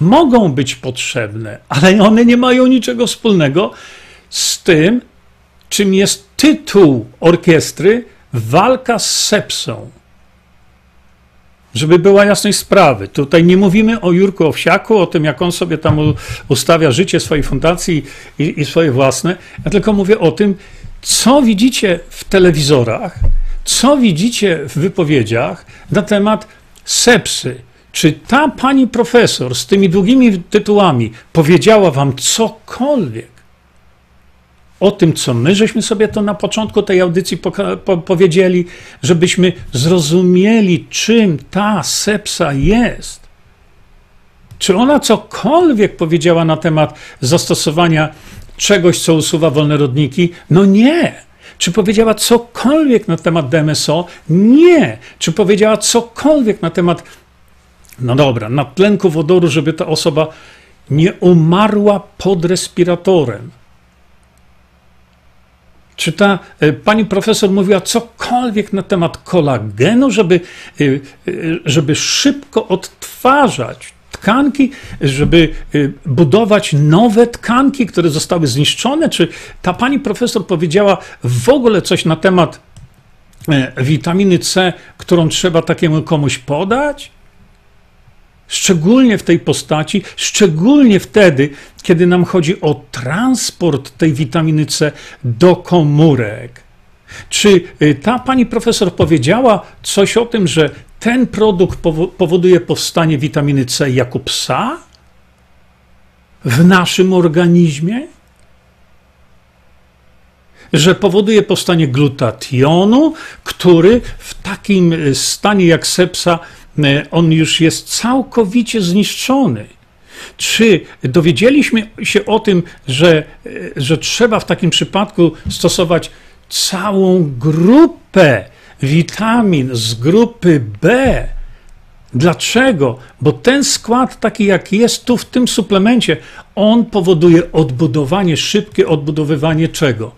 Mogą być potrzebne, ale one nie mają niczego wspólnego z tym, czym jest tytuł orkiestry Walka z sepsą. Żeby była jasność sprawy. Tutaj nie mówimy o Jurku Owsiaku, o tym, jak on sobie tam ustawia życie swojej fundacji i, i swoje własne. Ja tylko mówię o tym, co widzicie w telewizorach, co widzicie w wypowiedziach na temat sepsy. Czy ta pani profesor z tymi długimi tytułami powiedziała wam cokolwiek o tym, co my żeśmy sobie to na początku tej audycji po, powiedzieli, żebyśmy zrozumieli, czym ta sepsa jest. Czy ona cokolwiek powiedziała na temat zastosowania czegoś, co usuwa wolne rodniki? No nie. Czy powiedziała cokolwiek na temat DMSO? Nie. Czy powiedziała cokolwiek na temat, no dobra, nadtlenku wodoru, żeby ta osoba nie umarła pod respiratorem? Czy ta e, pani profesor mówiła cokolwiek na temat kolagenu, żeby, e, e, żeby szybko odtwarzać tkanki, żeby budować nowe tkanki, które zostały zniszczone? Czy ta pani profesor powiedziała w ogóle coś na temat witaminy C, którą trzeba takiemu komuś podać? Szczególnie w tej postaci, szczególnie wtedy, kiedy nam chodzi o transport tej witaminy C do komórek. Czy y, ta pani profesor powiedziała coś o tym, że ten produkt powoduje powstanie witaminy C jako psa w naszym organizmie? Że powoduje powstanie glutationu, który w takim y, stanie jak sepsa, on już jest całkowicie zniszczony. Czy dowiedzieliśmy się o tym, że, że trzeba w takim przypadku stosować całą grupę witamin z grupy B. Dlaczego? Bo ten skład, taki jak jest tu w tym suplemencie, on powoduje odbudowanie, szybkie odbudowywanie czego?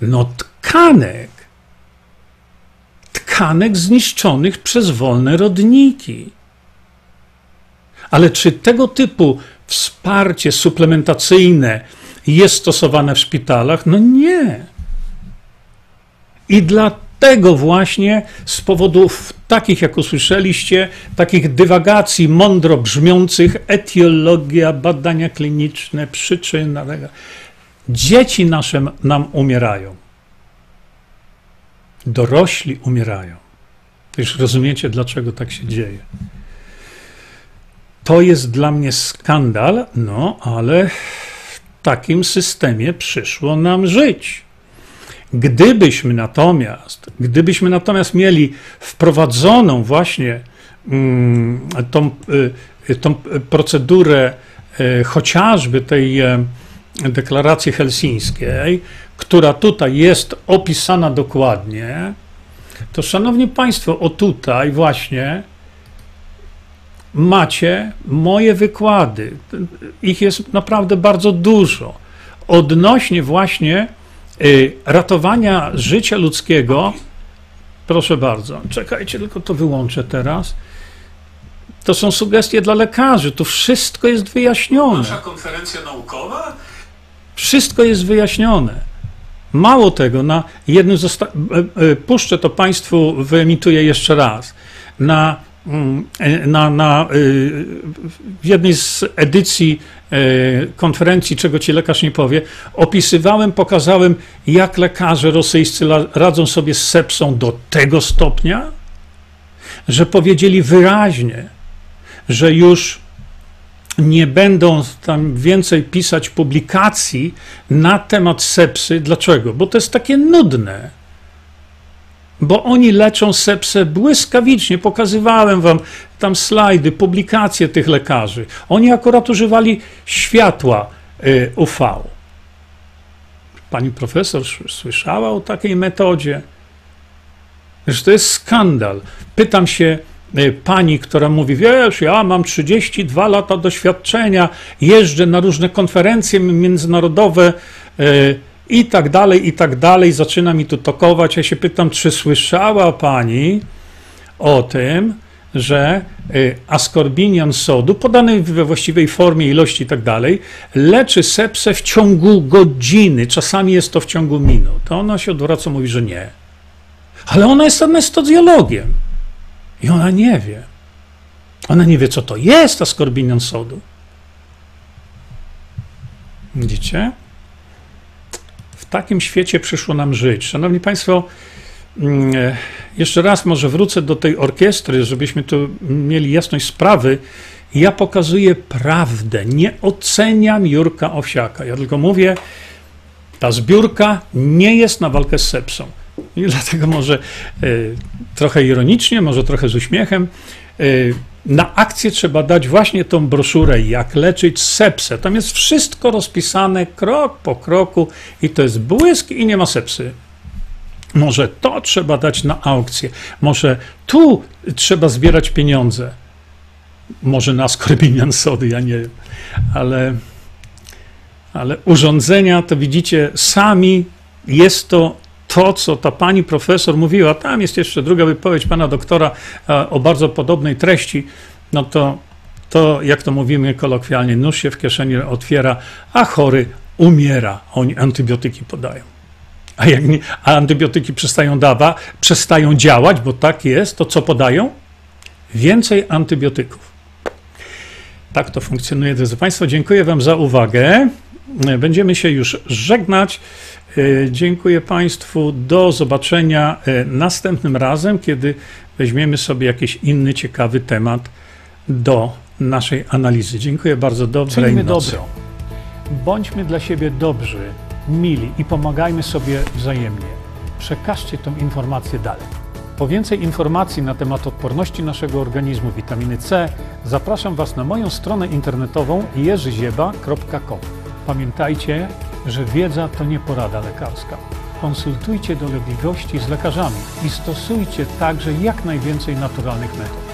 No tkanek. Tkanek zniszczonych przez wolne rodniki. Ale czy tego typu wsparcie suplementacyjne jest stosowane w szpitalach? No nie. I dlatego właśnie z powodów takich, jak usłyszeliście, takich dywagacji mądro brzmiących, etiologia, badania kliniczne, przyczyna, dzieci nasze nam umierają. Dorośli umierają. Już rozumiecie, dlaczego tak się dzieje. To jest dla mnie skandal, no ale w takim systemie przyszło nam żyć. Gdybyśmy natomiast, gdybyśmy natomiast mieli wprowadzoną właśnie mm, tą, y, tą procedurę y, chociażby tej e, deklaracji helsińskiej, która tutaj jest opisana dokładnie, to szanowni Państwo, o tutaj właśnie macie moje wykłady. Ich jest naprawdę bardzo dużo. Odnośnie właśnie Y, ratowania życia ludzkiego, proszę bardzo, czekajcie, tylko to wyłączę teraz. To są sugestie dla lekarzy, tu wszystko jest wyjaśnione. Nasza konferencja naukowa? Wszystko jest wyjaśnione. Mało tego, na jednym e, e, puszczę to Państwu, wyemituję jeszcze raz. Na Mm, na, na, y, w jednej z edycji konferencji, czego ci lekarz nie powie, opisywałem, pokazałem, jak lekarze rosyjscy radzą sobie z sepsą do tego stopnia, że powiedzieli wyraźnie, że już nie będą tam więcej pisać publikacji na temat sepsy. Dlaczego? Bo to jest takie nudne bo oni leczą sepsę błyskawicznie. Pokazywałem wam tam slajdy, publikacje tych lekarzy. Oni akurat używali światła y, UV. Pani profesor słyszała o takiej metodzie? Że to jest skandal. Pytam się pani, która mówi: Wiesz, ja mam 32 lata doświadczenia, jeżdżę na różne konferencje międzynarodowe. Y, i tak dalej, i tak dalej. Zaczyna mi tu tokować. Ja się pytam, czy słyszała pani o tym, że y, askorbinian sodu, podany we właściwej formie, ilości i tak dalej, leczy sepsę w ciągu godziny, czasami jest to w ciągu minut. To ona się odwraca, mówi, że nie. Ale ona jest anestezjologiem i ona nie wie. Ona nie wie, co to jest askorbinian sodu. Widzicie? takim świecie przyszło nam żyć. Szanowni Państwo, mm, e, jeszcze raz może wrócę do tej orkiestry, żebyśmy tu mieli jasność sprawy. Ja pokazuję prawdę, nie oceniam Jurka Owsiaka. Ja tylko mówię, ta zbiórka nie jest na walkę z sepsą. I dlatego może y, trochę ironicznie, może trochę z uśmiechem, y, na akcję trzeba dać właśnie tą broszurę, jak leczyć sepsę. Tam jest wszystko rozpisane krok po kroku i to jest błysk i nie ma sepsy. Może to trzeba dać na aukcję, może tu trzeba zbierać pieniądze. Może na skorbinian sody, ja nie wiem, ale, ale urządzenia to widzicie sami, jest to to, co ta pani profesor mówiła, tam jest jeszcze druga wypowiedź pana doktora e, o bardzo podobnej treści, no to, to jak to mówimy kolokwialnie, nóż się w kieszeni otwiera, a chory umiera. Oni antybiotyki podają. A jak nie, a antybiotyki przestają dawa, przestają działać, bo tak jest, to co podają? Więcej antybiotyków. Tak to funkcjonuje, drodzy Państwo. Dziękuję Wam za uwagę. Będziemy się już żegnać. E, Dziękuję Państwu. Do zobaczenia e, następnym razem, kiedy weźmiemy sobie jakiś inny ciekawy temat do naszej analizy. Dziękuję bardzo. Dobrej Czyńmy nocy. dobro. Bądźmy dla siebie dobrzy, mili i pomagajmy sobie wzajemnie. Przekażcie tą informację dalej. Po więcej informacji na temat odporności naszego organizmu witaminy C zapraszam Was na moją stronę internetową jerzyzieba.com. Pamiętajcie, że wiedza to nie porada lekarska. Konsultujcie dolegliwości z lekarzami i stosujcie także jak najwięcej naturalnych metod.